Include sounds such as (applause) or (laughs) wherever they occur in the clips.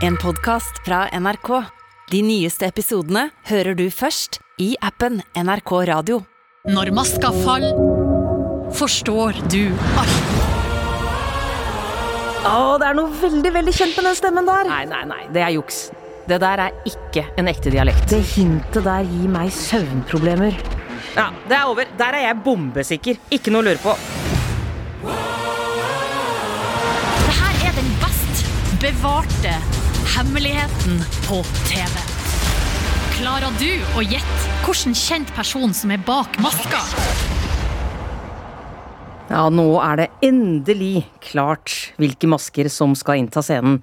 En podkast fra NRK. De nyeste episodene hører du først i appen NRK Radio. Når maska faller, forstår du alt. Å, det er noe veldig, veldig kjent med den stemmen der. Nei, nei, nei, det er juks. Det der er ikke en ekte dialekt. Det hintet der gir meg søvnproblemer. Ja, det er over. Der er jeg bombesikker. Ikke noe å lure på. Det her er den best bevarte hemmeligheten på TV. Klarer du å gjette hvilken kjent person som er bak maska? Ja, nå er det endelig klart hvilke masker som skal innta scenen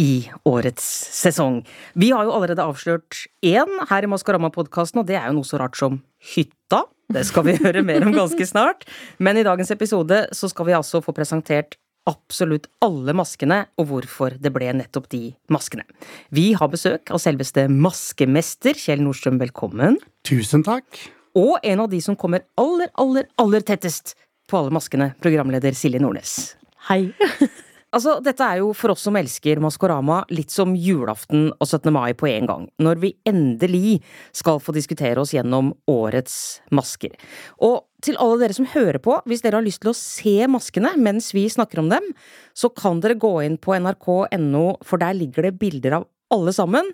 i årets sesong. Vi har jo allerede avslørt én her i Maskorama-podkasten, og det er jo noe så rart som hytta. Det skal vi (laughs) høre mer om ganske snart. Men i dagens episode så skal vi altså få presentert absolutt alle maskene, og hvorfor det ble nettopp de maskene. Vi har besøk av selveste maskemester Kjell Nordstrøm, velkommen. Tusen takk. Og en av de som kommer aller, aller, aller tettest på alle maskene, programleder Silje Nordnes. Hei. (laughs) Altså, dette er jo for oss som elsker Maskorama litt som julaften og 17. mai på en gang, når vi endelig skal få diskutere oss gjennom årets masker. Og til alle dere som hører på, hvis dere har lyst til å se maskene mens vi snakker om dem, så kan dere gå inn på nrk.no, for der ligger det bilder av alle sammen.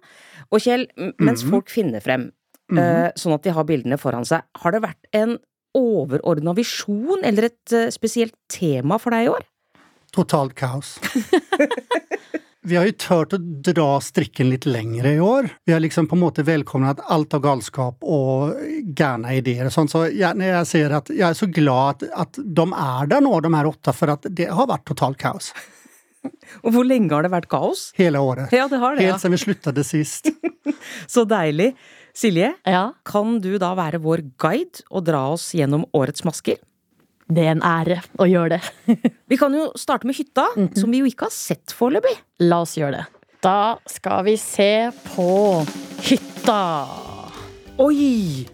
Og Kjell, m- mens folk finner frem, eh, sånn at de har bildene foran seg, har det vært en overordna visjon eller et uh, spesielt tema for deg i år? Totalt kaos. (laughs) Vi har jo turt å dra strikken litt lengre i år. Vi har liksom på en måte velkomnet alt av galskap og gærne ideer. og sånn. Så jeg, når jeg ser at jeg er så glad at, at de er der nå, de her åtte, for at det har vært totalt kaos (laughs) Og hvor lenge har det vært kaos? hele året. Ja, det har det, ja. Helt siden vi sluttet sist. (laughs) Så deilig. Silje, Ja, kan du da være vår guide og dra oss gjennom årets masker? Det er en ære å gjøre det. (laughs) Vi kan jo starte med hytta, som vi jo ikke har sett foreløpig. La oss gjøre det. Da skal vi se på hytta. Oi!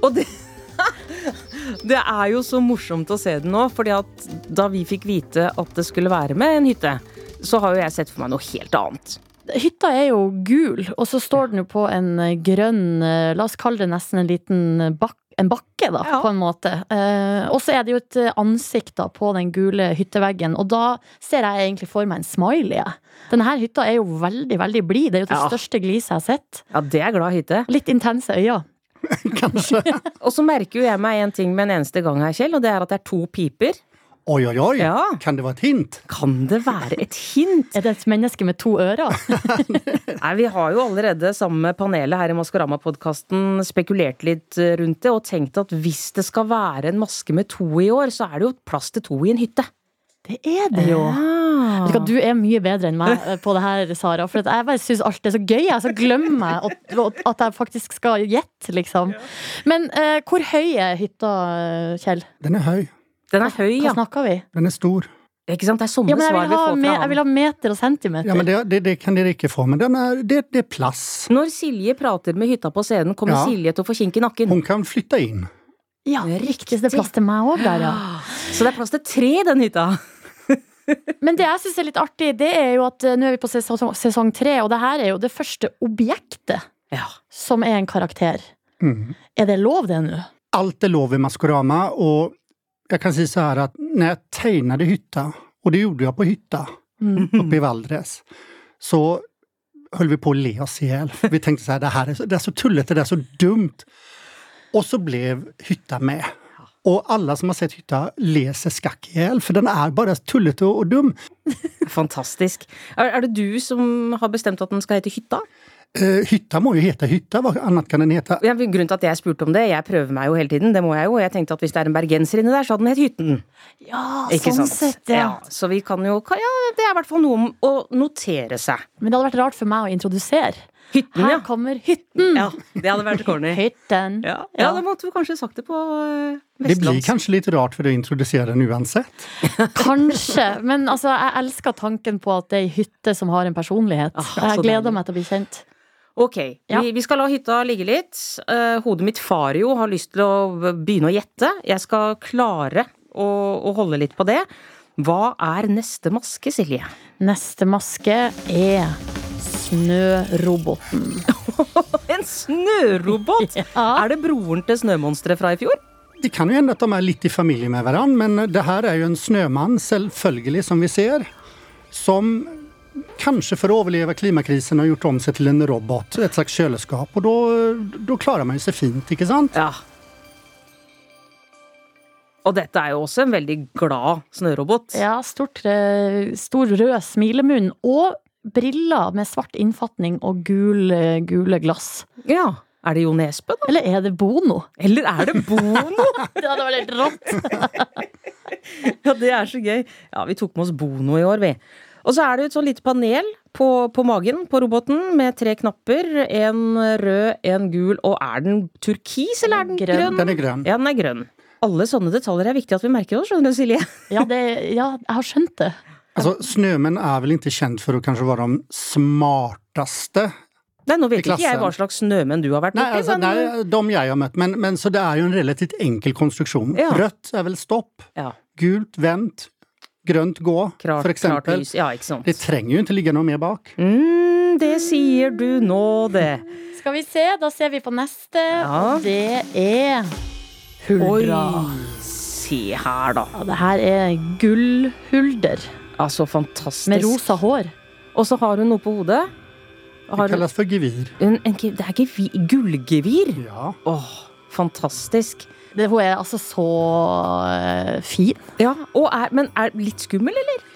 Og det (laughs) Det er jo så morsomt å se den nå, fordi at da vi fikk vite at det skulle være med en hytte, så har jo jeg sett for meg noe helt annet. Hytta er jo gul, og så står den jo på en grønn eh, La oss kalle det nesten en liten bak en bakke, da, Ja. på en måte. Eh, og så er det jo et eh, ansikt da, på den gule hytteveggen, og da ser jeg egentlig for meg en smiley. Ja. Denne her hytta er jo veldig, veldig blid. Det er jo det Ja. største gliset jeg har sett. Ja, det er glad hytte. Litt intense øyne. (laughs) Kanskje. Og så merker jo jeg meg en ting med en eneste gang her, Kjell, og det er at det er to piper. Oi, oi, oi. Ja. Kan det være et hint? Kan det være et hint? Er det et menneske med to ører? (laughs) Nei, Vi har jo allerede sammen med panelet her i Maskorama-podkasten spekulert litt eh, rundt det, og tenkt at hvis det skal være en maske med to i år, så er det jo plass til to i en hytte. Det er det jo. Ja. du Du er mye bedre enn meg eh, på det her, Sara. For jeg bare syns alt er så gøy. Jeg så glemmer jeg at, at jeg faktisk skal gjette, liksom. Men eh, hvor høy er hytta, eh, Kjell? Den er høy. Den er høy, ja. Hva snakker vi? Den er stor. Ikke sant? Det er sånne Ja, svar vi får fra jeg han. vil ha meter og centimeter. Ja, men det, det, det kan dere ikke få, men den er, det, det er plass. Når Silje prater med hytta på scenen, kommer Ja. Silje til å få kink i nakken. Hun kan flytte inn. Ja, riktig. Så det er plass til meg òg der, ja. (gasps) Så det er plass til tre i den hytta. (laughs) Men det jeg syns er litt artig, det er jo at eh, nå er vi på sesong, sesong tre, og det her er jo det første objektet Ja. som er en karakter. Mm. Er det lov, det nå? Alt er lov i Maskorama, og jeg kan si så her at når jeg tegnet hytta, og det gjorde jeg på hytta (laughs) oppe i Valdres, så holdt vi på å le oss i hjel. Vi tenkte så det her er så, det er så tullete, det er så dumt. Og så ble hytta med. Og alle som har sett hytta, leser skakk i hjel, for den er bare tullete og, og dum. (laughs) Fantastisk. Er, er det du som har bestemt at den skal hete Hytta? Eh, hytta må jo hete hytta, hva annet kan den hete? Ja, grunnen til at jeg spurte om det, jeg prøver meg jo hele tiden, det må jeg jo. Jeg tenkte at hvis det er en bergenser inni der, så hadde den hett Hytten. Ja, Ikke sånn sant? sett, ja. Så vi kan jo Ja, det er i hvert fall noe om å notere seg. Men det hadde vært rart for meg å introdusere. Hytten, Her ja. kommer hytten! Ja, det hadde vært corny. (laughs) Hytten. Ja, ja, da måtte vi kanskje sagt det på eh, Det blir kanskje litt rart for å introdusere den uansett. (laughs) Kanskje. Men altså, jeg elsker tanken på at det er ei hytte som har en personlighet. Ah, jeg gleder meg til å bli kjent. Ok, Ja. vi, vi skal la hytta ligge litt. Uh, hodet mitt farer jo, har lyst til å begynne å gjette. Jeg skal klare å, å holde litt på det. Hva er neste maske, Silje? Neste maske er Snøroboten. (laughs) En snørobot! (laughs) Ja. Er det broren til snømonsteret fra i fjor? Det kan jo hende at de er litt i familie med hverandre, men det her er jo en snømann, selvfølgelig, som vi ser. Som kanskje for å overleve klimakrisen har gjort om seg til en robot, et slags kjøleskap. Og da klarer man jo seg fint, ikke sant? Ja. Og dette er jo også en veldig glad snørobot. Ja, stort, eh, stor rød smilemunn og briller med svart innfatning og gul, eh, gule glass. Ja. Er det Jo Nesbø, da? Eller er det Bono? Eller er det Bono? (laughs) Det hadde vært helt rått. (laughs) ja, det er så gøy. Ja, vi tok med oss Bono i år, vi. Og så er det et sånn lite panel på, på magen på roboten med tre knapper. En rød, en gul, og er den turkis, eller er den Grønn. grønn? Den er grønn. Ja, den er grønn. Alle sånne detaljer er viktig at vi merker oss, skjønner du, Silje. Ja, det, ja, jeg har skjønt det. Altså, snømenn er vel ikke kjent for å kanskje være de smarteste Nei, nå vet ikke jeg hva slags snømenn du har vært borti, altså, men nei, de jeg har møtt. Men, men så det er jo en relativt enkel konstruksjon. Ja. Rødt er vel stopp. ja, Gult vent. Grønt gå, klart, for eksempel. Ja. Det trenger jo ikke ligge noe mer bak. Mm, det sier du nå, det. Skal vi se, da ser vi på neste. Ja. Og det er Huldra. Oi, se her, da. Ja, det her er gullhulder Altså, fantastisk. med rosa hår. Og så har hun noe på hodet. Det Har det kalles for gevir. en, en, det er gevir, gullgevir. Ja. Åh, fantastisk. Det, hun er altså så eh, fin. Ja, og er, Men er litt skummel, eller?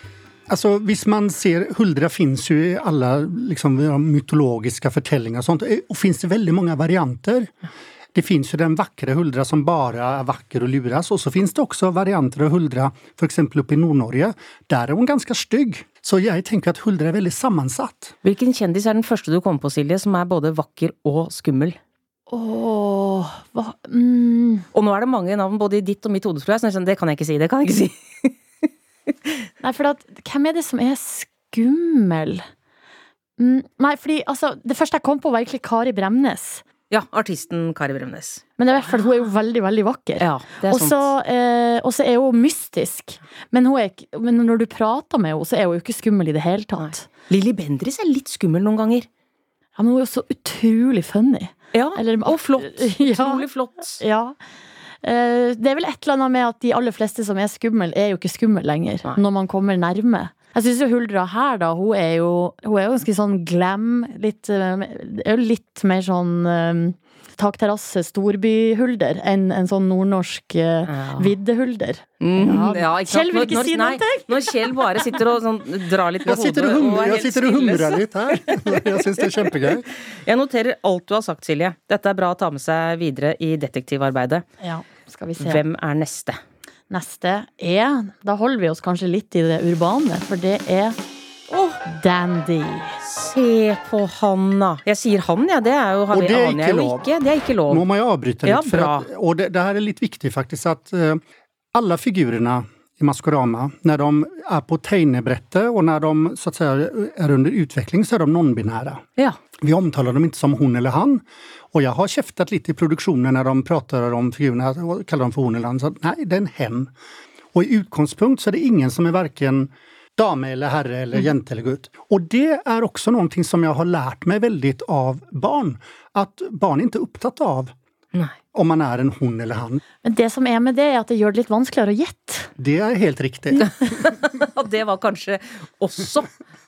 Altså, hvis man ser Huldra finnes jo i alle liksom, mytologiske fortellinger og sånt. Og finnes det veldig mange varianter. Det finnes jo den vakre Huldra som bare er vakker og luras. Og så finnes det også varianter av Huldra, f.eks. oppe i Nord-Norge. Der er hun ganske stygg. Så jeg tenker at Huldra er veldig sammensatt. Hvilken kjendis er den første du kommer på, Silje, som er både vakker og skummel? Åh, hva mm. Og nå er det mange navn både i ditt og mitt hode. Så jeg sånn, det kan jeg ikke si. Det kan jeg ikke si. (laughs) (laughs) Nei, for at, hvem er det som er skummel? Mm, nei, fordi altså, det første jeg kom på, var egentlig Kari Bremnes. Ja, artisten Kari Bremnes. Men det er i hvert fall, hun er jo veldig, veldig vakker. Ja, det er Og så sant. eh, og så er hun mystisk. Men, hun er, men når du prater med henne, så er hun jo ikke skummel i det hele tatt. Lilly Bendriss er litt skummel noen ganger. Hun er jo så utrolig funny. Ja, Eller- og flott. (laughs) Ja. Flott. Ja. Eh, det er vel et eller annet med at de aller fleste som er skummel, er jo ikke skummel lenger. Nei. Når man kommer nærme. Jeg syns jo Huldra her, da, hun er jo, hun er jo ganske sånn glam. Litt, eh, litt mer sånn eh, takterrasse, storbyhulder enn en sånn nordnorsk eh, Ja. viddehulder. Mm, Ja. Kjell vil ikke når- si noe. Når Kjell bare sitter og sånn, drar litt på Jeg sitter og, hodet er jeg sitter og humrer litt her. (laughs) Jeg syns det er kjempegøy. Jeg noterer alt du har sagt, Silje. Dette er bra å ta med seg videre i detektivarbeidet. Ja, skal vi se. Hvem er neste? Neste er Da holder vi oss kanskje litt i det urbane, for det er Dandy. Se på Hanna. Jeg sier han, ja. Det er jo, Og det er ikke lov. ikke. Det er ikke lov. Nå må jeg avbryte Ja, litt. For at, og det, det her er litt viktig, faktisk, at uh, alle figurene i Maskorama, når de er på tegnebrettet og når de så att säga, er under utvikling, så er de non-binære. Ja. Vi omtaler dem ikke som hun eller han. Og jeg har kjeftet litt i produksjonen når de prater om figurene og kaller dem for hun eller han. Så nei, det er en hen. Og i utgangspunkt så er det ingen som er verken dame eller herre eller jente eller gutt. Og det er også noe som jeg har lært meg veldig av barn. At barn er ikke opptatt av Nei. Om man er en hun eller han. Men det som er med det, er at det gjør det litt vanskeligere å gjette. Det er helt riktig. (laughs) Og det var kanskje også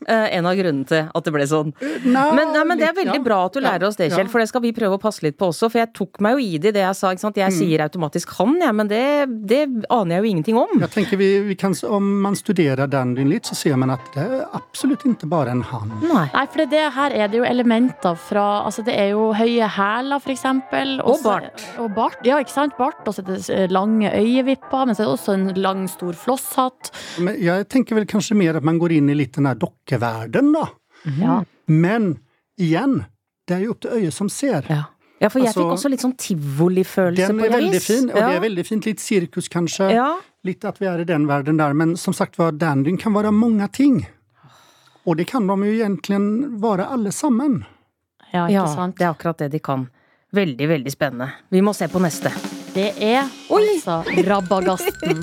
eh, en av grunnene til at det ble sånn. Nei, Men, nei, men det er veldig ja. bra at du lærer oss det, Kjell, ja. for det skal vi prøve å passe litt på også. For jeg tok meg jo i det i det jeg sa. ikke sant? Mm. Jeg sier automatisk han, jeg, men det, det aner jeg jo ingenting om. Jeg tenker vi, vi kan, Om man studerer dandyen litt, så ser man at det er absolutt ikke bare en han. Nei. Nei, for det, det her er det jo elementer fra Altså, det er jo høye hæler, for eksempel. Og så- bart. Og bart. Ja, ikke sant? Bart. Og så er det lange øyevipper, men så er det også en lang, stor flosshatt. Men jeg tenker vel kanskje mer at man går inn i litt den her dokkeverden, da. Ja. Men igjen, det er jo opp til øyet som ser. Ja. ja, for jeg Altså, fikk også litt sånn tivolifølelse Den på er veldig vis. fin, og ja. det er veldig fint. Litt sirkus, kanskje. Ja. Litt at vi er i den verden der. Men som sagt var, dandyen kan være mange ting. Og det kan de jo egentlig være alle sammen. ja, ikke ja, sant? det er akkurat det de kan. Veldig, veldig spennende. Vi må se på neste. Det er altså Rabagasten.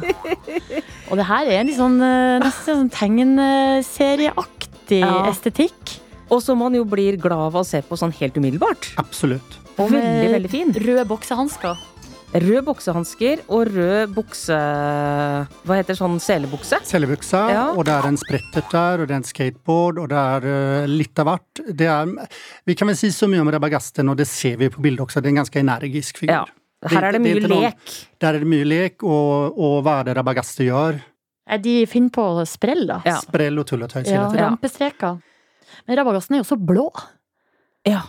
Og det her er en litt sånn eh, nesten sånn tegneserieaktig Ja. estetikk. Og som man jo blir glad av å se på sånn helt umiddelbart. Absolutt. Og med Veldig, veldig fin. Røde boksehansker. Rød buksehansker og rød bukse... Hva heter sånn selebukse? Selebukse, Ja. og det er en sprettert der, og det er en skateboard, og det er uh, litt av hvert. Det er, vi kan vel si så mye om Rabagasten, og det ser vi på bildet også, det er en ganske energisk figur. Ja. Her er det Det er mye noen- lek. Der er det mye lek, og, og hva er det Rabagaste gjør? De finner på sprell, da? Ja. Sprell og tulletøy. Ja, rampestreker. Men rabagasten er jo så blå. Ja.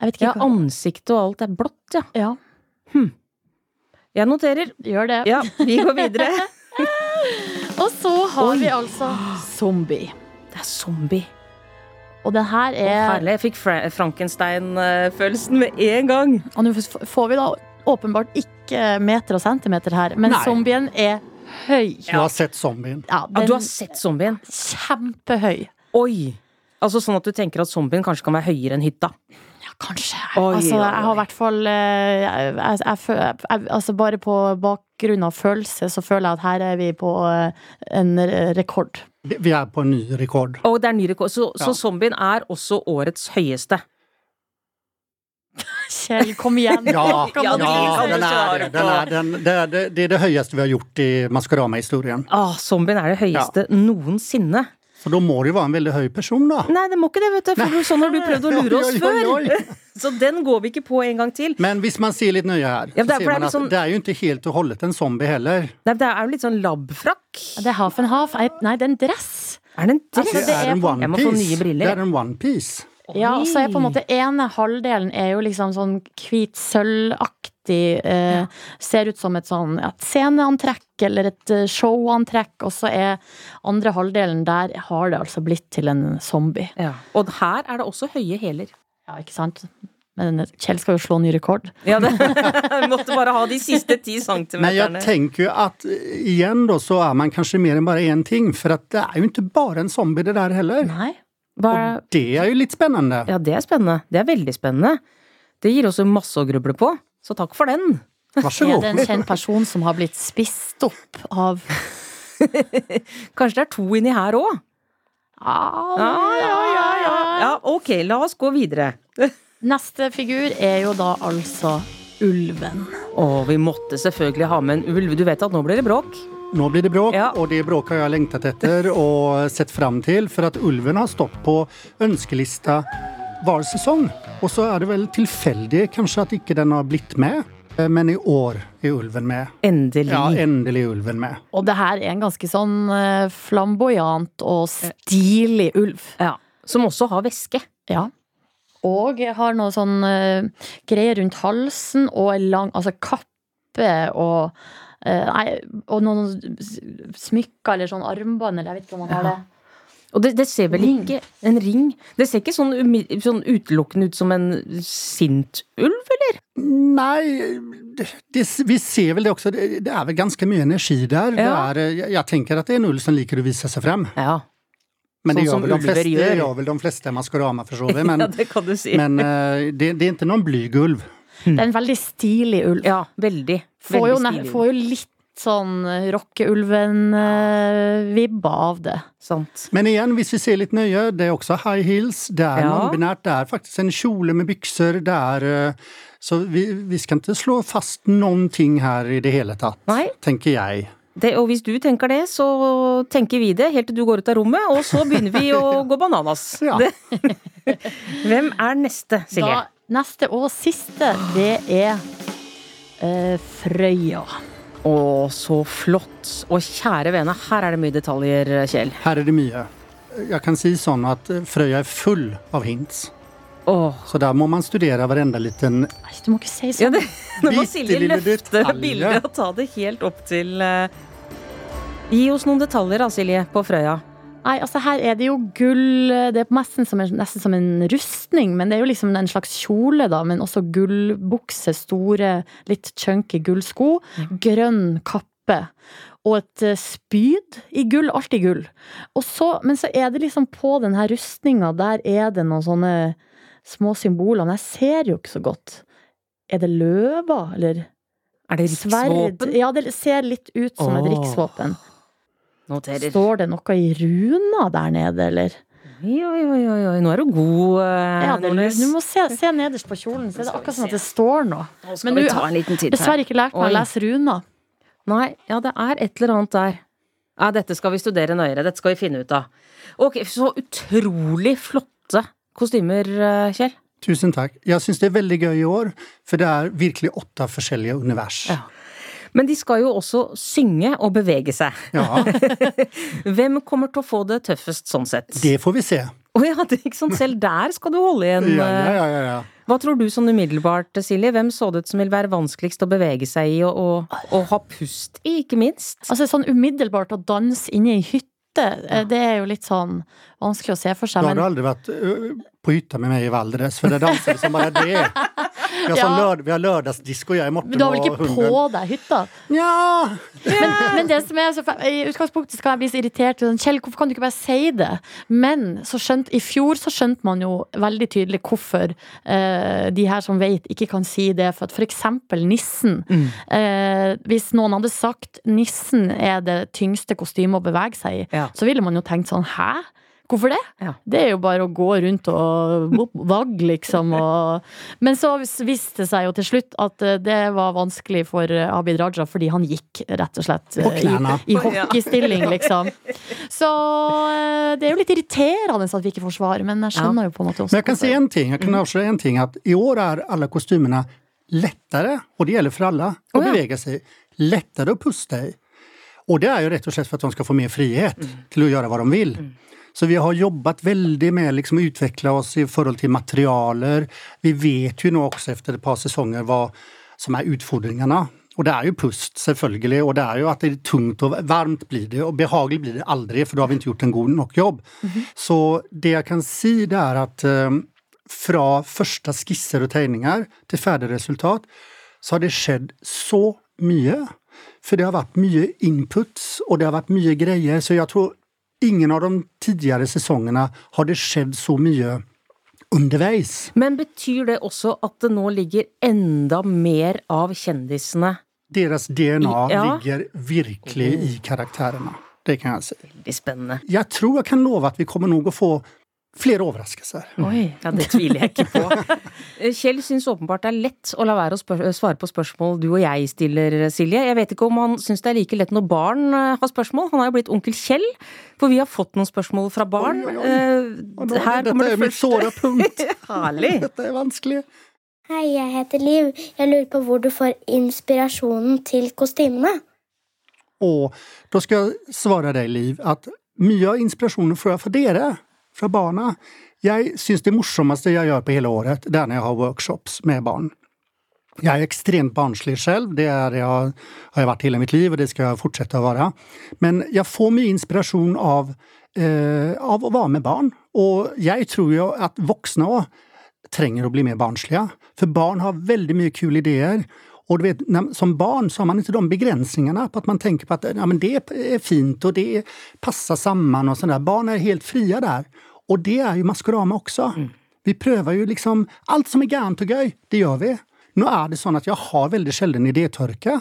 Jeg vet ikke ja, hva ansiktet og alt er blått, ja. Ja, Jeg noterer. gjør det. Ja, vi går videre. (laughs) Og så har Oi. vi altså zombie. Det er zombie. Og det her Å, er herlig. Jeg fikk Fra Frankenstein-følelsen med en gang. Og nå får vi da åpenbart ikke meter og centimeter her, men Nei. zombien er høy. Du har sett zombien. Ja, Ja, du har sett zombien? kjempehøy. Oi! Altså Sånn at du tenker at zombien kanskje kan være høyere enn hytta? Ja, kanskje. Oi, altså, jeg har i hvert fall eh, Altså, bare på bakgrunn av følelse, så føler jeg at her er vi på eh, en rekord. Vi er på en ny rekord. Og det er ny rekord. Så, Ja. så zombien er også årets høyeste. (laughs) Kjell, kom igjen! Ja, ja, si? den er det. Den er, den, det, er, det, det er det høyeste vi har gjort i Maskorama-historien. Ah, zombien er det høyeste noensinne. Så da må det jo være en veldig høy person, da. Nei, det må ikke det, vet du. For sånn har du prøvd å lure oss før. oi, (laughs) oi. Så den går vi ikke på en gang til. Men hvis man ser litt nøye her, Ja, så sier ser er man at sånn- det er jo ikke helt og holdent en zombie heller. Nei, det er jo litt sånn labfrakk. Det er half and half. Nei, det er en dress. Er det en dress? Altså, Det er en onepiece. Det er en onepiece. Ja, og så er på en måte ene halvdelen er jo liksom sånn hvit sølvaktig. Eh, Ser ut som et sånn ja, et sceneantrekk eller et eh, showantrekk, og så er andre halvdelen der har det altså blitt til en zombie. Ja. Og her er det også høye hæler. Ja, ikke sant? Men Kjell skal jo slå ny rekord. Ja, det (laughs) måtte bare ha de siste ti centimeterne. Men jeg tenker jo at eh, igjen da så er man kanskje mer enn bare én ting. For at det er jo ikke bare en zombie det der heller. Nei. Bare... Og det er jo litt spennende. Ja, det er spennende. Det er veldig spennende. Det gir også masse å gruble på. Så takk for den. Vær så Er det en kjent person som har blitt spist opp av (laughs) Kanskje det er to inni her òg? ah, Ja, ja, ja, ja. Ja, ok, la oss gå videre. (laughs) Neste figur er jo da altså ulven. Å, vi måtte selvfølgelig ha med en ulv. Du vet at nå blir det bråk? Nå blir det bråk, Ja. og det bråk har jeg lengtet etter og sett fram til. For at ulven har stått på ønskelista hver sesong. Og så er det vel tilfeldig kanskje at ikke den har blitt med. Eh, Men i år er ulven med. Endelig. Ja, endelig er ulven med. Og det her er en ganske sånn eh, flamboyant og stilig ulv. Ja. Som også har væske. Ja. Og har noe sånn eh, greier rundt halsen og en lang Altså kappe og eh, Nei, og noen smykker eller sånn armbånd, eller jeg vet ikke om han har det. Og det, det ser vel Ring. ikke En ring. Det ser ikke sånn, sånn utelukkende ut som en sint ulv, eller? Nei, det, det, vi ser vel det også. Det, det er vel ganske mye energi der. Det Ja. er, jeg, jeg tenker at det er en ulv som liker å vise seg frem. Ja. Men det Sånn gjør som vel de ulver fleste, det gjør. gjør vel de fleste Maskorama for så vidt. Men, (laughs) ja, det kan du si. men eh, det, det er ikke noen blyg ulv. Det er en veldig stilig ulv. ja, veldig. Får jo, veldig ne- stilig. får jo litt sånn rockeulven-vibb av det. Sant. Men igjen, hvis vi ser litt nøye, det er også high heels. Det er Ja. non-binært. Det er faktisk en kjole med bykser. Det er eh, Så vi, vi skal ikke slå fast noen ting her i det hele tatt, Nei. tenker jeg. Det, og hvis du tenker det, så tenker vi det helt til du går ut av rommet, og så begynner vi å (laughs) gå bananas. Ja. (laughs) Hvem er neste, Silje? Da, neste og siste, det er uh, Frøya. Å, så flott. Og kjære vene, her er det mye detaljer, Kjell. Her er det mye. Jeg kan si sånn at eh, Frøya er full av hints. Åh. Så der må man studere hverenda liten Nei, du må ikke si Ja, sånn. det, (laughs) nå må Silje løfte bildet og ta det helt opp til eh, Gi oss noen detaljer da, Silje, på Frøya. Nei, altså her er det jo gull Det er nesten som en, nesten som en rustning, men det er jo liksom en slags kjole, da. Men også gullbukse, store, litt chunky gullsko. Grønn kappe. Og et eh, spyd i gull. Alt i gull. Og så, men så er det liksom på den her rustninga, der er det noen sånne små symboler. Men jeg ser jo ikke så godt. Er det løver, eller Er det sverd? riksvåpen? Ja, det ser litt ut som et riksvåpen. Noterer. Står det noe i runa der nede, eller? Oi, oi, oi, oi, nå er du god, eh, Ja, det, du må se, se nederst på kjolen, så er det akkurat som at det står noe. Men du ta en liten titt her. Dessverre ikke lært meg Oi. å lese runer. Nei, ja, det er et eller annet der. Ja, dette skal vi studere nøyere. Dette skal vi finne ut av. Ok, så utrolig flotte kostymer, eh, Kjell. Tusen takk. Jeg syns det er veldig gøy i år, for det er virkelig åtte forskjellige univers. Ja. Men de skal jo også synge og bevege seg. Ja, (laughs) Hvem kommer til å få det tøffest sånn sett? det får vi se. Å ja, det, ikke sant. Selv der skal du holde igjen. Ja, ja, eh. ja, ja, ja. Hva tror du sånn umiddelbart, Silje? Hvem så det ut som vil være vanskeligst å bevege seg i, og, og, og ha pust i, ikke minst? Altså sånn umiddelbart å danse inne i hytte, ja. det er jo litt sånn vanskelig å se for seg. seg. har du Men aldri vært på hytta med meg i Valdres, for det danser som bare det. (laughs) Vi har, sånn lørd, vi har lørdagsdisko, jeg, Morten men du har vel ikke på deg hytta? Nja, Men, men det som er så I utgangspunktet skal jeg bli så irritert. sånn, Kjell, hvorfor kan du ikke bare si det? Men så skjønt, i fjor så skjønte man jo veldig tydelig hvorfor eh, de her som vet, ikke kan si det. For at f.eks. nissen. Eh, hvis noen hadde sagt nissen er det tyngste kostymet å bevege seg i, Ja. så ville man jo tenkt sånn hæ? Hvorfor det? Ja. Det er jo bare å gå rundt og vagge, liksom. Og... Men så viste det seg jo til slutt at eh, det var vanskelig for eh, Abid Raja, fordi han gikk rett og slett eh, i, i hockeystilling, liksom. Så det er jo litt irriterende at vi ikke får svar, men jeg skjønner jo på en måte også men jeg kan si en ting, jeg kan avsløre en ting, at i år er alle kostymene lettere, og det gjelder for alle, å ja. bevege seg. Lettere å puste i. Og det er jo rett og slett for at de skal få mer frihet til å gjøre hva de vil. Så vi har jobbet veldig med liksom, å utvikle oss i forhold til materialer. Vi vet jo nå også etter et par sesonger hva som er utfordringene. Og det er jo pust, selvfølgelig, og det er jo at det er tungt og varmt blir det, og behagelig blir det aldri, for da har vi ikke gjort en god nok jobb. Så det jeg kan si, det er at eh, fra første skisser og tegninger til ferdig resultat, så har det skjedd så mye. For det har vært mye inputs, og det har vært mye greier, så jeg tror ingen av de tidligere sesongene har det skjedd så mye underveis. Men betyr det også at det nå ligger enda mer av kjendisene Deres DNA Ja. ligger virkelig i karakterene. Det kan jeg si. Veldig spennende. Jeg tror jeg kan love at vi kommer nok å få flere overraskelser. Oi. Ja, det tviler jeg ikke på. (laughs) Eh, Kjell syns åpenbart det er lett å la være å svare på spørsmål du og jeg stiller, Silje. Jeg vet ikke om han syns det er like lett når barn eh, har spørsmål. Han har jo blitt onkel Kjell, for vi har fått noen spørsmål fra barn. Oi, oi, oi. Eh, nå- Her Dette kommer er mitt såre punkt. (laughs) Herlig. Dette er vanskelig. Hei, jeg heter Liv. Jeg lurer på hvor du får inspirasjonen til kostymene. Og da skal jeg svare deg, Liv, at mye av inspirasjonen får jeg fra dere, fra barna. Jeg syns det morsomste jeg gjør på hele året, det er når jeg har workshops med barn. Jeg er ekstremt barnslig selv, det er jeg, har jeg vært hele mitt liv, og det skal jeg fortsette å være. Men jeg får mye inspirasjon av, eh, av å være med barn. Og jeg tror jo at voksne òg trenger å bli mer barnslige. For barn har veldig mye kule ideer. Og du vet, när, som barn så har man ikke de begränsningarna på at man tenker på at ja, men det er fint og det passer sammen. og sådär. Barn er helt fria der. Og det er jo Maskorama også. Vi prøver jo liksom Alt som er gærent og gøy, det gjør vi. Nå er det sånn at jeg har veldig sjelden idétørke.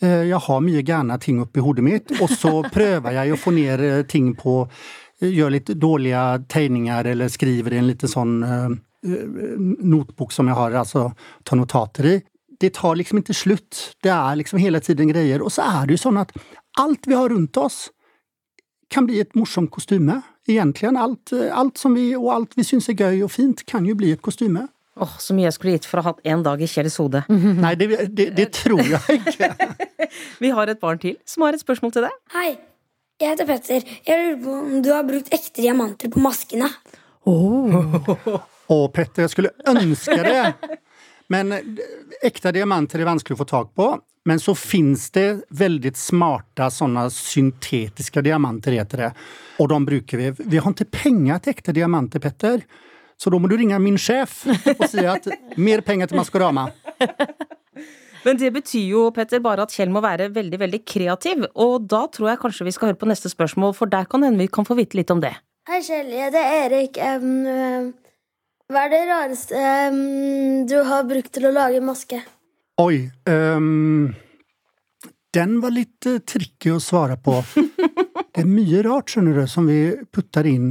Eh, Jeg har mye gærne ting oppi hodet mitt, og så prøver jeg å få ned eh, ting på eh, Gjør litt dårlige tegninger eller skriver i en liten sånn notbok som jeg har, altså tar notater i. Det tar liksom ikke slutt. Det er liksom hele tiden greier. Og så er det jo sånn at alt vi har rundt oss, kan bli et morsomt kostyme. Egentlig. Alt, eh, alt som vi, og alt vi syns er gøy og fint, kan jo bli et kostyme. Åh, så mye jeg skulle gitt for å ha hatt en dag i Kjells hode. (laughs) Nei, det, det, det tror jeg ikke. (laughs) Vi har et barn til som har et spørsmål til deg. Hei, jeg heter Petter. Jeg lurer på om du har brukt ekte diamanter på maskene. Å, Petter, jeg skulle ønske det! Men ekte diamanter er vanskelig å få tak på. Men så fins det veldig smarte sånne syntetiske diamanter, heter det. Og de bruker vi. Vi har ikke penger til ekte diamanter, Petter. Så da må du ringe min sjef og si at mer penger til Maskorama. Men det betyr jo, Petter, bare at Kjell må være veldig, veldig kreativ. Og da tror jeg kanskje vi skal høre på neste spørsmål, for der kan hende vi kan få vite litt om det. Hei, Kjell. Jeg heter Erik. Um, hva er det rareste um, du har brukt til å lage maske? Oi. um, den var litt uh, tricky å svare på. (laughs) Det er mye rart, skjønner du, som vi putter inn.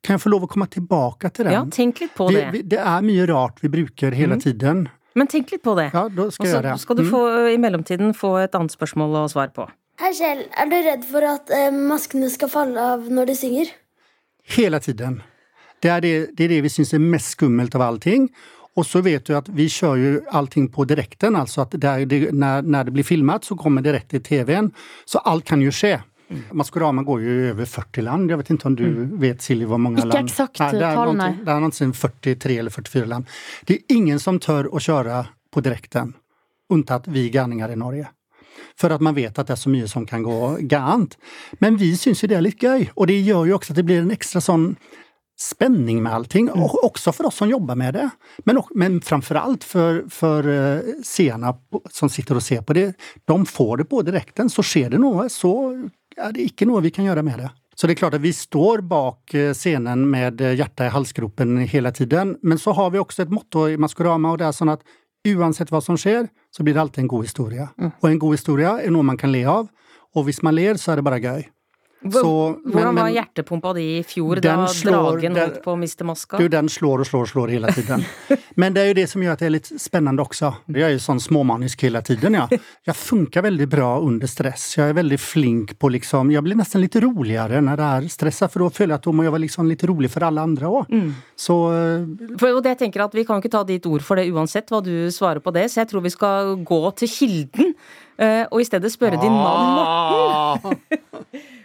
Kan jeg få lov å komme tilbake til den? Ja, tenk litt på vi, det. vi, det er mye rart vi bruker hele tiden. Men tenk litt på det. Ja, da skal Også, jeg gjøre det. skal du Mm. få, i mellomtiden få et annet spørsmål å svare på. Hei, Kjell. Er du redd for at uh, maskene skal falle av når de synger? Hele tiden. Det er det, det, er det vi syns er mest skummelt av allting. Og så vet du at vi kjører jo allting på direkten, altså at det det, når, når det blir filmet, så kommer det rett til TV-en. Så alt kan jo skje. Maskorama går jo i over 40 land. Jeg vet ikke om du vet, Silje, hvor mange Mm. Ikke land noen nei. Det er noe 43 eller 44 land. Det er ingen som tør å kjøre på direkten, unntatt vi gærninger i Norge. For at man vet at det er så mye som kan gå gærent. Men vi syns jo det er litt gøy, og det gjør jo også at det blir en ekstra sånn spenning med allting. Og også for oss som jobber med det. Men, men framfor alt for, for eh, seerne som sitter og ser på det. De får det på direkten. Så skjer det noe, så er det ikke noe vi kan gjøre med det. Så det er klart at vi står bak eh, scenen med eh, hjertet i halsgropen hele tiden. Men så har vi også et motto i Maskorama, og det er sånn at uansett hva som skjer, så blir det alltid en god historie. Og en god historie er noe man kan le av. Og hvis man ler, så er det bare gøy. Så- men- Hvordan var hjertepumpa di i fjor, da slår- dragen den- holdt på å miste maska? Du, den slår og slår og slår hele tiden. (laughs) Men det er jo det som gjør at det er litt spennende også. Jeg er jo sånn småmanisk hele tiden, ja. Jeg funker veldig bra under stress. Jeg er veldig flink på liksom Jeg blir nesten litt roligere når det er stressa, for da føler jeg at da må jeg være liksom litt rolig for alle andre òg. Så eh, For, og det jeg tenker at Vi kan ikke ta ditt ord for det uansett hva du svarer på det, så jeg tror vi skal gå til kilden. eh, og i stedet spørre din mann Morten. (laughs)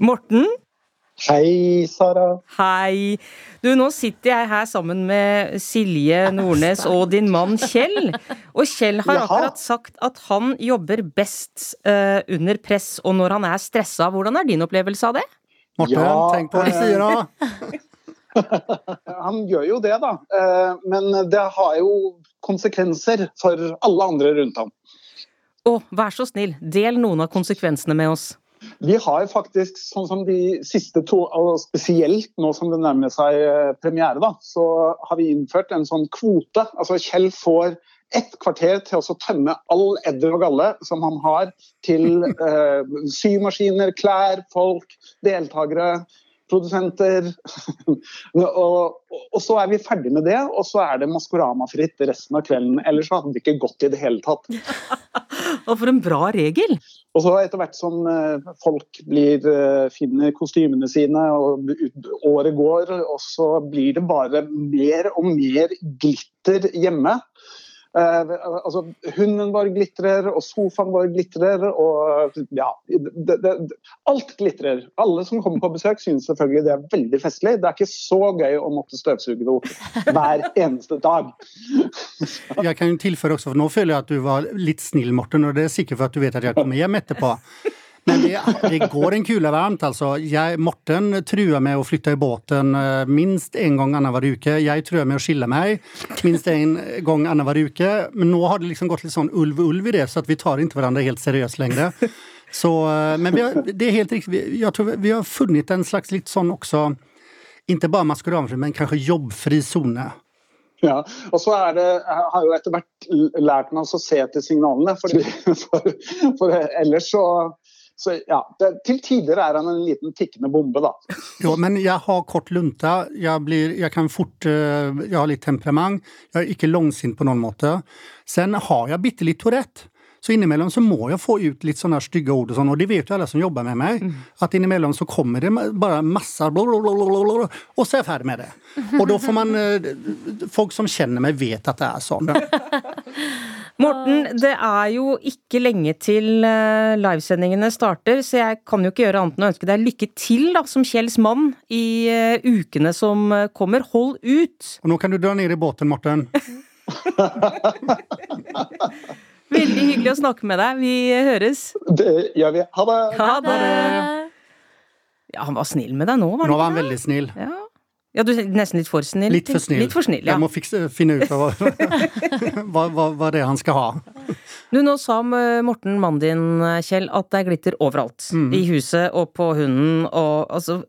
Morten, Hei, Sara. hei. Du, nå sitter jeg her sammen med Silje Nordnes og din mann Kjell. Og Kjell har akkurat sagt at han jobber best uh, under press og når han er stressa. Hvordan er din opplevelse av det? Morten, Ja, tenk på hva du eh, sier da. (laughs) Han gjør jo det, da. Eh, Men det har jo konsekvenser for alle andre rundt ham. Å, vær så snill, del noen av konsekvensene med oss. Vi har faktisk, sånn som de siste to, og spesielt nå som det nærmer seg eh, premiere, da, så har vi innført en sånn kvote. Altså Kjell får ett kvarter til å tømme all edder og galle som han har til (laughs) eh, symaskiner, klær, folk, deltakere, produsenter. (laughs) og, og, og så er vi ferdig med det, og så er det Maskorama-fritt resten av kvelden. Ellers hadde det ikke gått i det hele tatt. (laughs) Og for en bra regel! Og så etter hvert som eh, folk blir, eh, finner kostymene sine og året går, og så blir det bare mer og mer glitter hjemme. Eh, altså, hunden vår glitrer, og sofaen vår glitrer, og ja det, det, Alt glitrer. Alle som kommer på besøk synes selvfølgelig det er veldig festlig. Det er ikke så gøy å måtte støvsuge det hver (laughs) eneste dag. Jeg kan tilføre også, for nå føler jeg at du var litt snill, Morten, og det er sikkert for at du vet at jeg kommer hjem etterpå. Men det, det går en kule varmt, altså. Jeg, Morten truer med å flytte i båten eh, minst en gang annenhver uke. Jeg truer med å skille meg minst en gang annenhver uke. Men nå har det liksom gått litt sånn ulv-ulv i det, så vi tar ikke hverandre helt seriøst lenger. Så, eh, men har, det er helt riktig. Jeg tror vi- har funnet en slags litt sånn også Ikke bare maskeradefri, men kanskje jobbfri sone. Ja, og så det, jeg har jo etter hvert lært meg å se til signalene, fordi, (laughs) for, for ellers så, så ja, det, Til tider er han en liten tikkende bombe, da. Jo, men jeg har kort lunte. Jeg, blir, jeg kan fort eh, Jeg har litt temperament. Jeg er ikke langsint på noen måte. Sen har jeg bitte litt Tourette. Så innimellom så må jeg få ut litt sånne stygge ord, og sånn, og det vet jo alle som jobber med meg. At innimellom så kommer det bare masse blablabla, og så er jeg ferdig med det. Og da får man eh, Folk som kjenner meg, vet at det er sånn. (laughs) Morten, det er jo ikke lenge til eh, livesendingene starter, så jeg kan jo ikke gjøre annet enn å ønske deg lykke til da, som Kjells mann i eh, ukene som eh, kommer. Hold ut! Og nå kan du dra ned i båten, Morten. (laughs) Veldig hyggelig å snakke med deg. Vi høres. Det gjør vi. Ha det! Ha det! Ja, han var snill med deg nå, var Nå var han veldig snill. Ja. Ja, du er nesten litt for snill? Litt for snill. Litt for snill, ja. Jeg må fikse, finne ut av hva, (laughs) hva, hva, hva det er han skal ha. Du, nå sa eh, Morten, mannen din, eh, Kjell, at det er glitter overalt. Mm. I huset og på hunden og altså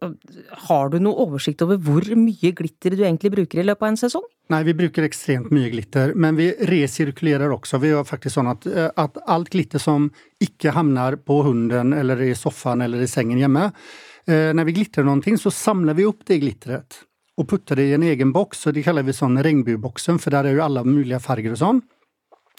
Har du noe oversikt over hvor mye glitter du egentlig bruker i løpet av en sesong? Nei, vi bruker ekstremt mye glitter, men vi resirkulerer også. Vi gjør faktisk sånn at, eh, at alt glitter som ikke havner på hunden eller i sofaen eller i sengen hjemme, når vi glitrer noe, så samler vi opp det glitteret og putter det i en egen boks, og det kaller vi sånn regnbueboksen, for der er jo alle mulige farger og sånn.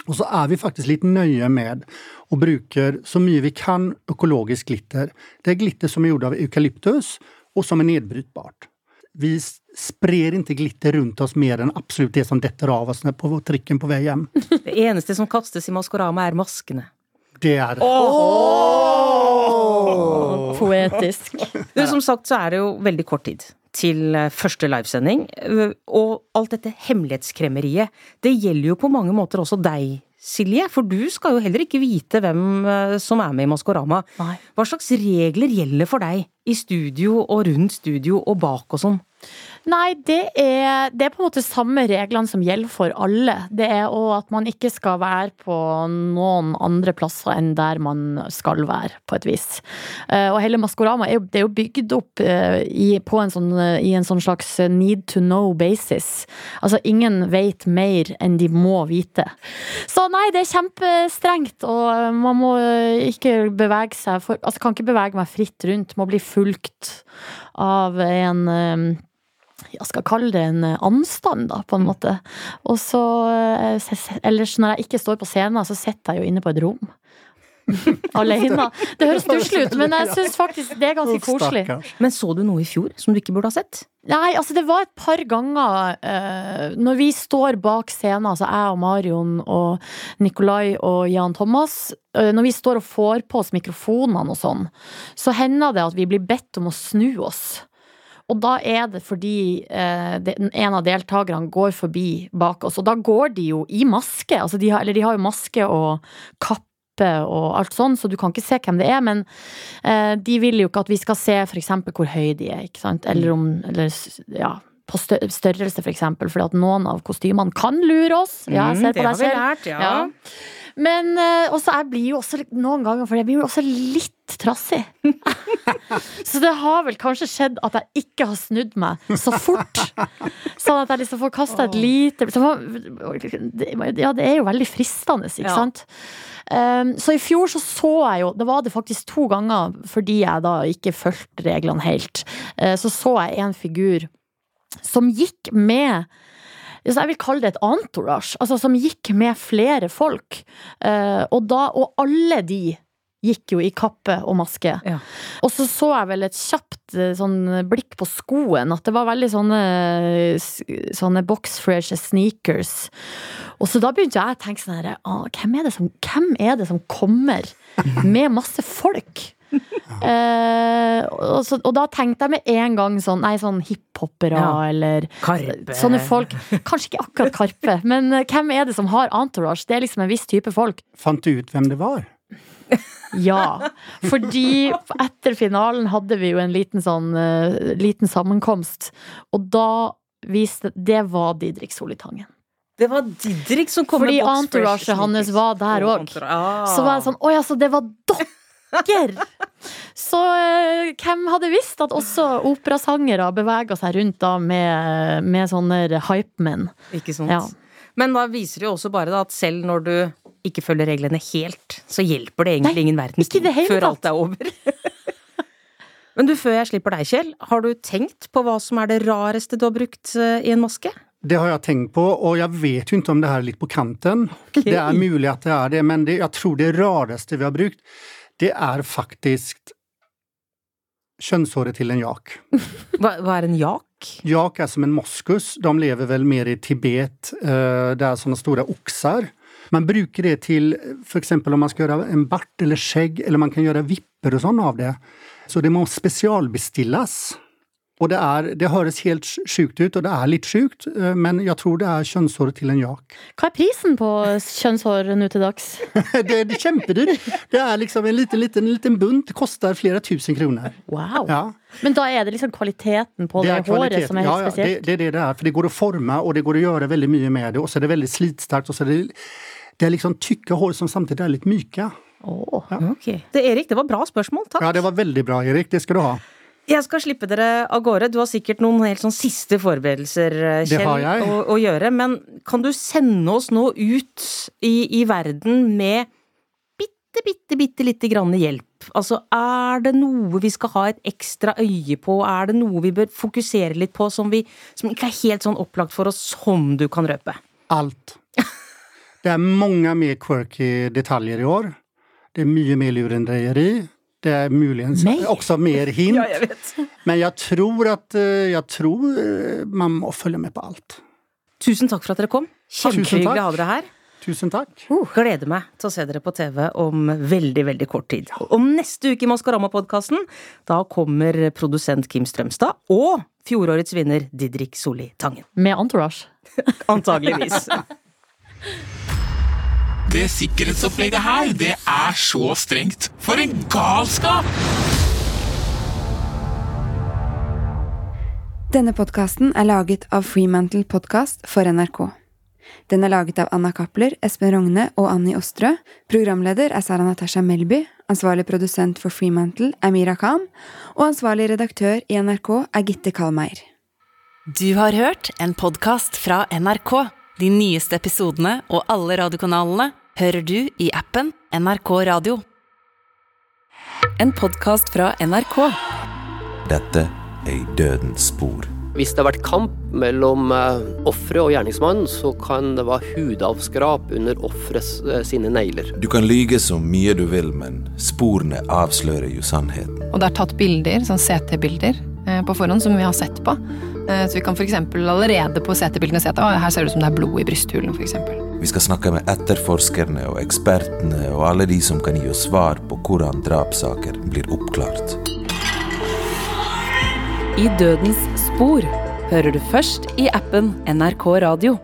Og så er vi faktisk litt nøye med og bruker så mye vi kan økologisk glitter. Det er glitter som er gjort av eukalyptus, og som er nedbrytbart. Vi sprer ikke glitter rundt oss mer enn absolutt det som detter av oss på trikken på vei hjem. (laughs) Det eneste som kastes i Maskorama, er maskene. Det er Poetisk. (laughs) Du, som sagt så er det jo veldig kort tid til eh, første livesending, eh, og alt dette hemmelighetskremmeriet, det gjelder jo på mange måter også deg, Silje, for du skal jo heller ikke vite hvem eh, som er med i Maskorama. Nei. Hva slags regler gjelder for deg i studio og rundt studio og bak og sånn? Nei, det er, det er på en måte samme reglene som gjelder for alle. Det er òg at man ikke skal være på noen andre plasser enn der man skal være, på et vis. Eh, Og hele Maskorama er jo, er jo bygd opp eh, i, en sånn, i en sånn slags need to know basis. Altså ingen vet mer enn de må vite. Så nei, det er kjempestrengt, og man må ikke bevege seg for Altså kan ikke bevege meg fritt rundt, må bli fulgt av en eh, jeg skal kalle det en eh, anstand, da, på en måte. Og så eh, Ellers, når jeg ikke står på scenen, så sitter jeg jo inne på et rom. (laughs) Alene. Det høres stusslig ut, men jeg syns faktisk det er ganske koselig. Men så du noe i fjor som du ikke burde ha sett? Nei, altså det var et par ganger eh, Når vi står bak scenen, altså jeg og Marion og Nikolai og Jan Thomas eh, Når vi står og får på oss mikrofonene og sånn, så hender det at vi blir bedt om å snu oss. Og da er det fordi eh, en av deltakerne går forbi bak oss, og da går de jo i maske. Altså de har, eller de har jo maske og kappe og alt sånn, så du kan ikke se hvem det er. Men eh, de vil jo ikke at vi skal se eksempel hvor høye de er, ikke sant? Eller om eller, ja, på stø størrelse, for eksempel, fordi at noen av kostymene kan lure oss. Ja, jeg ser på Mm, deg, vi lært, ja. Ja. Men eh, også jeg blir jo også noen ganger, for jeg blir jo også litt trassig. (laughs) så det har vel kanskje skjedd at jeg ikke har snudd meg så fort. Sånn at jeg liksom får kasta et lite Ja, det er jo veldig fristende, ikke Ja. sant? Um, så i fjor så så jeg jo, det var det faktisk to ganger fordi jeg da ikke fulgte reglene helt, eh, så så jeg en figur som gikk med jeg vil kalle det et entourage, altså som gikk med flere folk. Eh, og, da, og alle de gikk jo i kappe og maske. Ja. Og så så jeg vel et kjapt eh, sånn blikk på skoen, at det var veldig sånne, sånne boxfresh sneakers. Og så da begynte jeg å tenke sånn her, ah, hvem, det som, hvem er det som kommer med masse folk? Eh, og, så, og da tenkte jeg med en gang sånn Nei, sånn hiphopere Ja. eller Karpe. Sånne folk. Kanskje ikke akkurat Karpe, (laughs) men eh, hvem er det som har entourage? Det er liksom en viss type folk. Fant du ut hvem det var? (laughs) Ja. Fordi etter finalen hadde vi jo en liten sånn uh, liten sammenkomst, og da viste Det var Didrik Solitangen. Det var Didrik som kom Fordi med box Fordi entourage hans var der òg. Ah. Så var jeg sånn Å ja, så det var dere! Så eh, hvem hadde visst at også operasangere beveger seg rundt da med, med sånne hypemen? Ikke sant? Ja. Men da viser det jo også bare da at selv når du ikke følger reglene helt, så hjelper det egentlig Nei, ingen verdens ikke det før alt er over. (laughs) Men du, før jeg slipper deg, Kjell, har du tenkt på hva som er det rareste du har brukt eh, i en maske? Det har jeg tenkt på, og jeg vet jo ikke om det her er litt på kanten. Det er mulig at det er det, men det, jeg tror det rareste vi har brukt, det er faktisk kjønnshåret til en jak. (laughs) Hva, hva er en jak? Jak er som en moskus. De lever vel mer i Tibet. eh, Det er sånne store okser. Man bruker det til f.eks. om man skal gjøre en bart eller skjegg, eller man kan gjøre vipper og sånn av det. Så det må spesialbestilles. Och det, er, det høres helt sjukt ut, og det er litt sjukt, eh, men jeg tror det er kjønnshåret til en jak. Hva er prisen på kjønnshår nå til dags? det, (laughs) det er kjempedyrt. Det er liksom en liten, liten, liten bunt, det koster flere tusen kroner. Wow. Ja. Men da er det liksom kvaliteten på det, det håret som er helt ja, ja, det, spesielt? det er det det er, for det går å forme, og det går å gjøre veldig mye med det, og så er det veldig slitsterkt, og så er det, det er liksom tykke hår som samtidig er litt myke. Åh. Ok. Det, Erik, det var bra spørsmål. Takk. Ja, det var veldig bra, Erik. Det skal du ha. Jeg skal slippe dere av gårde. Du har sikkert noen helt sånn siste forberedelser, eh, Kjell. Å, å gjøre. Men kan du sende oss nå ut i, i verden med bitte, bitte, bitte lite grann hjelp? Altså, er det noe vi skal ha et ekstra øye på? Er det noe vi bør fokusere litt på som, vi, som ikke er helt sånn opplagt for oss, som du kan røpe? Alt. Det er mange mer quirky detaljer i år. Det er mye mer lurendreieri. Det er muligens Mer? også mer hint. (laughs) Ja, jeg vet. Men jeg tror at eh, jeg tror eh, man må følge med på alt. Tusen takk for at dere kom. Kjempehyggelig å ha dere her. Tusen takk. Gleder meg til å se dere på TV om veldig, veldig kort tid. Om neste uke i Maskorama-podkasten, da kommer produsent Kim Strømstad og fjorårets vinner Didrik Solli Tangen. Med entourage? (laughs) Antageligvis. (laughs) Det sikkerhetsopplegget her, det er så strengt. For en galskap! Denne podkasten er laget av Freemantle Podcast for NRK. Den er laget av Anna Cappler, Espen Rogne og Annie Ostrø. Programleder er Sara Natasha Melby. Ansvarlig produsent for Freemantle er Mira Khan. Og ansvarlig redaktør i NRK er Gitte Kalmeier. Du har hørt en podkast fra NRK. De nyeste episodene og alle radiokanalene hører du i appen NRK Radio. En podkast fra NRK. Dette er i dødens spor. Hvis det har vært kamp mellom eh, offeret og gjerningsmannen, så kan det være hudavskrap under offerets eh, sine negler. Du kan lyge så mye du vil, men sporene avslører jo sannheten. Og det er tatt bilder, sånn CT-bilder, eh, på forhånd som vi har sett på. Eh, Så vi kan f.eks. allerede på CT-bildene se at her ser det ut som det er blod i brysthulen, f.eks. Vi skal snakke med etterforskerne og ekspertene og alle de som kan gi oss svar på hvordan drapssaker blir oppklart. I Dødens spor hører du først i appen NRK Radio.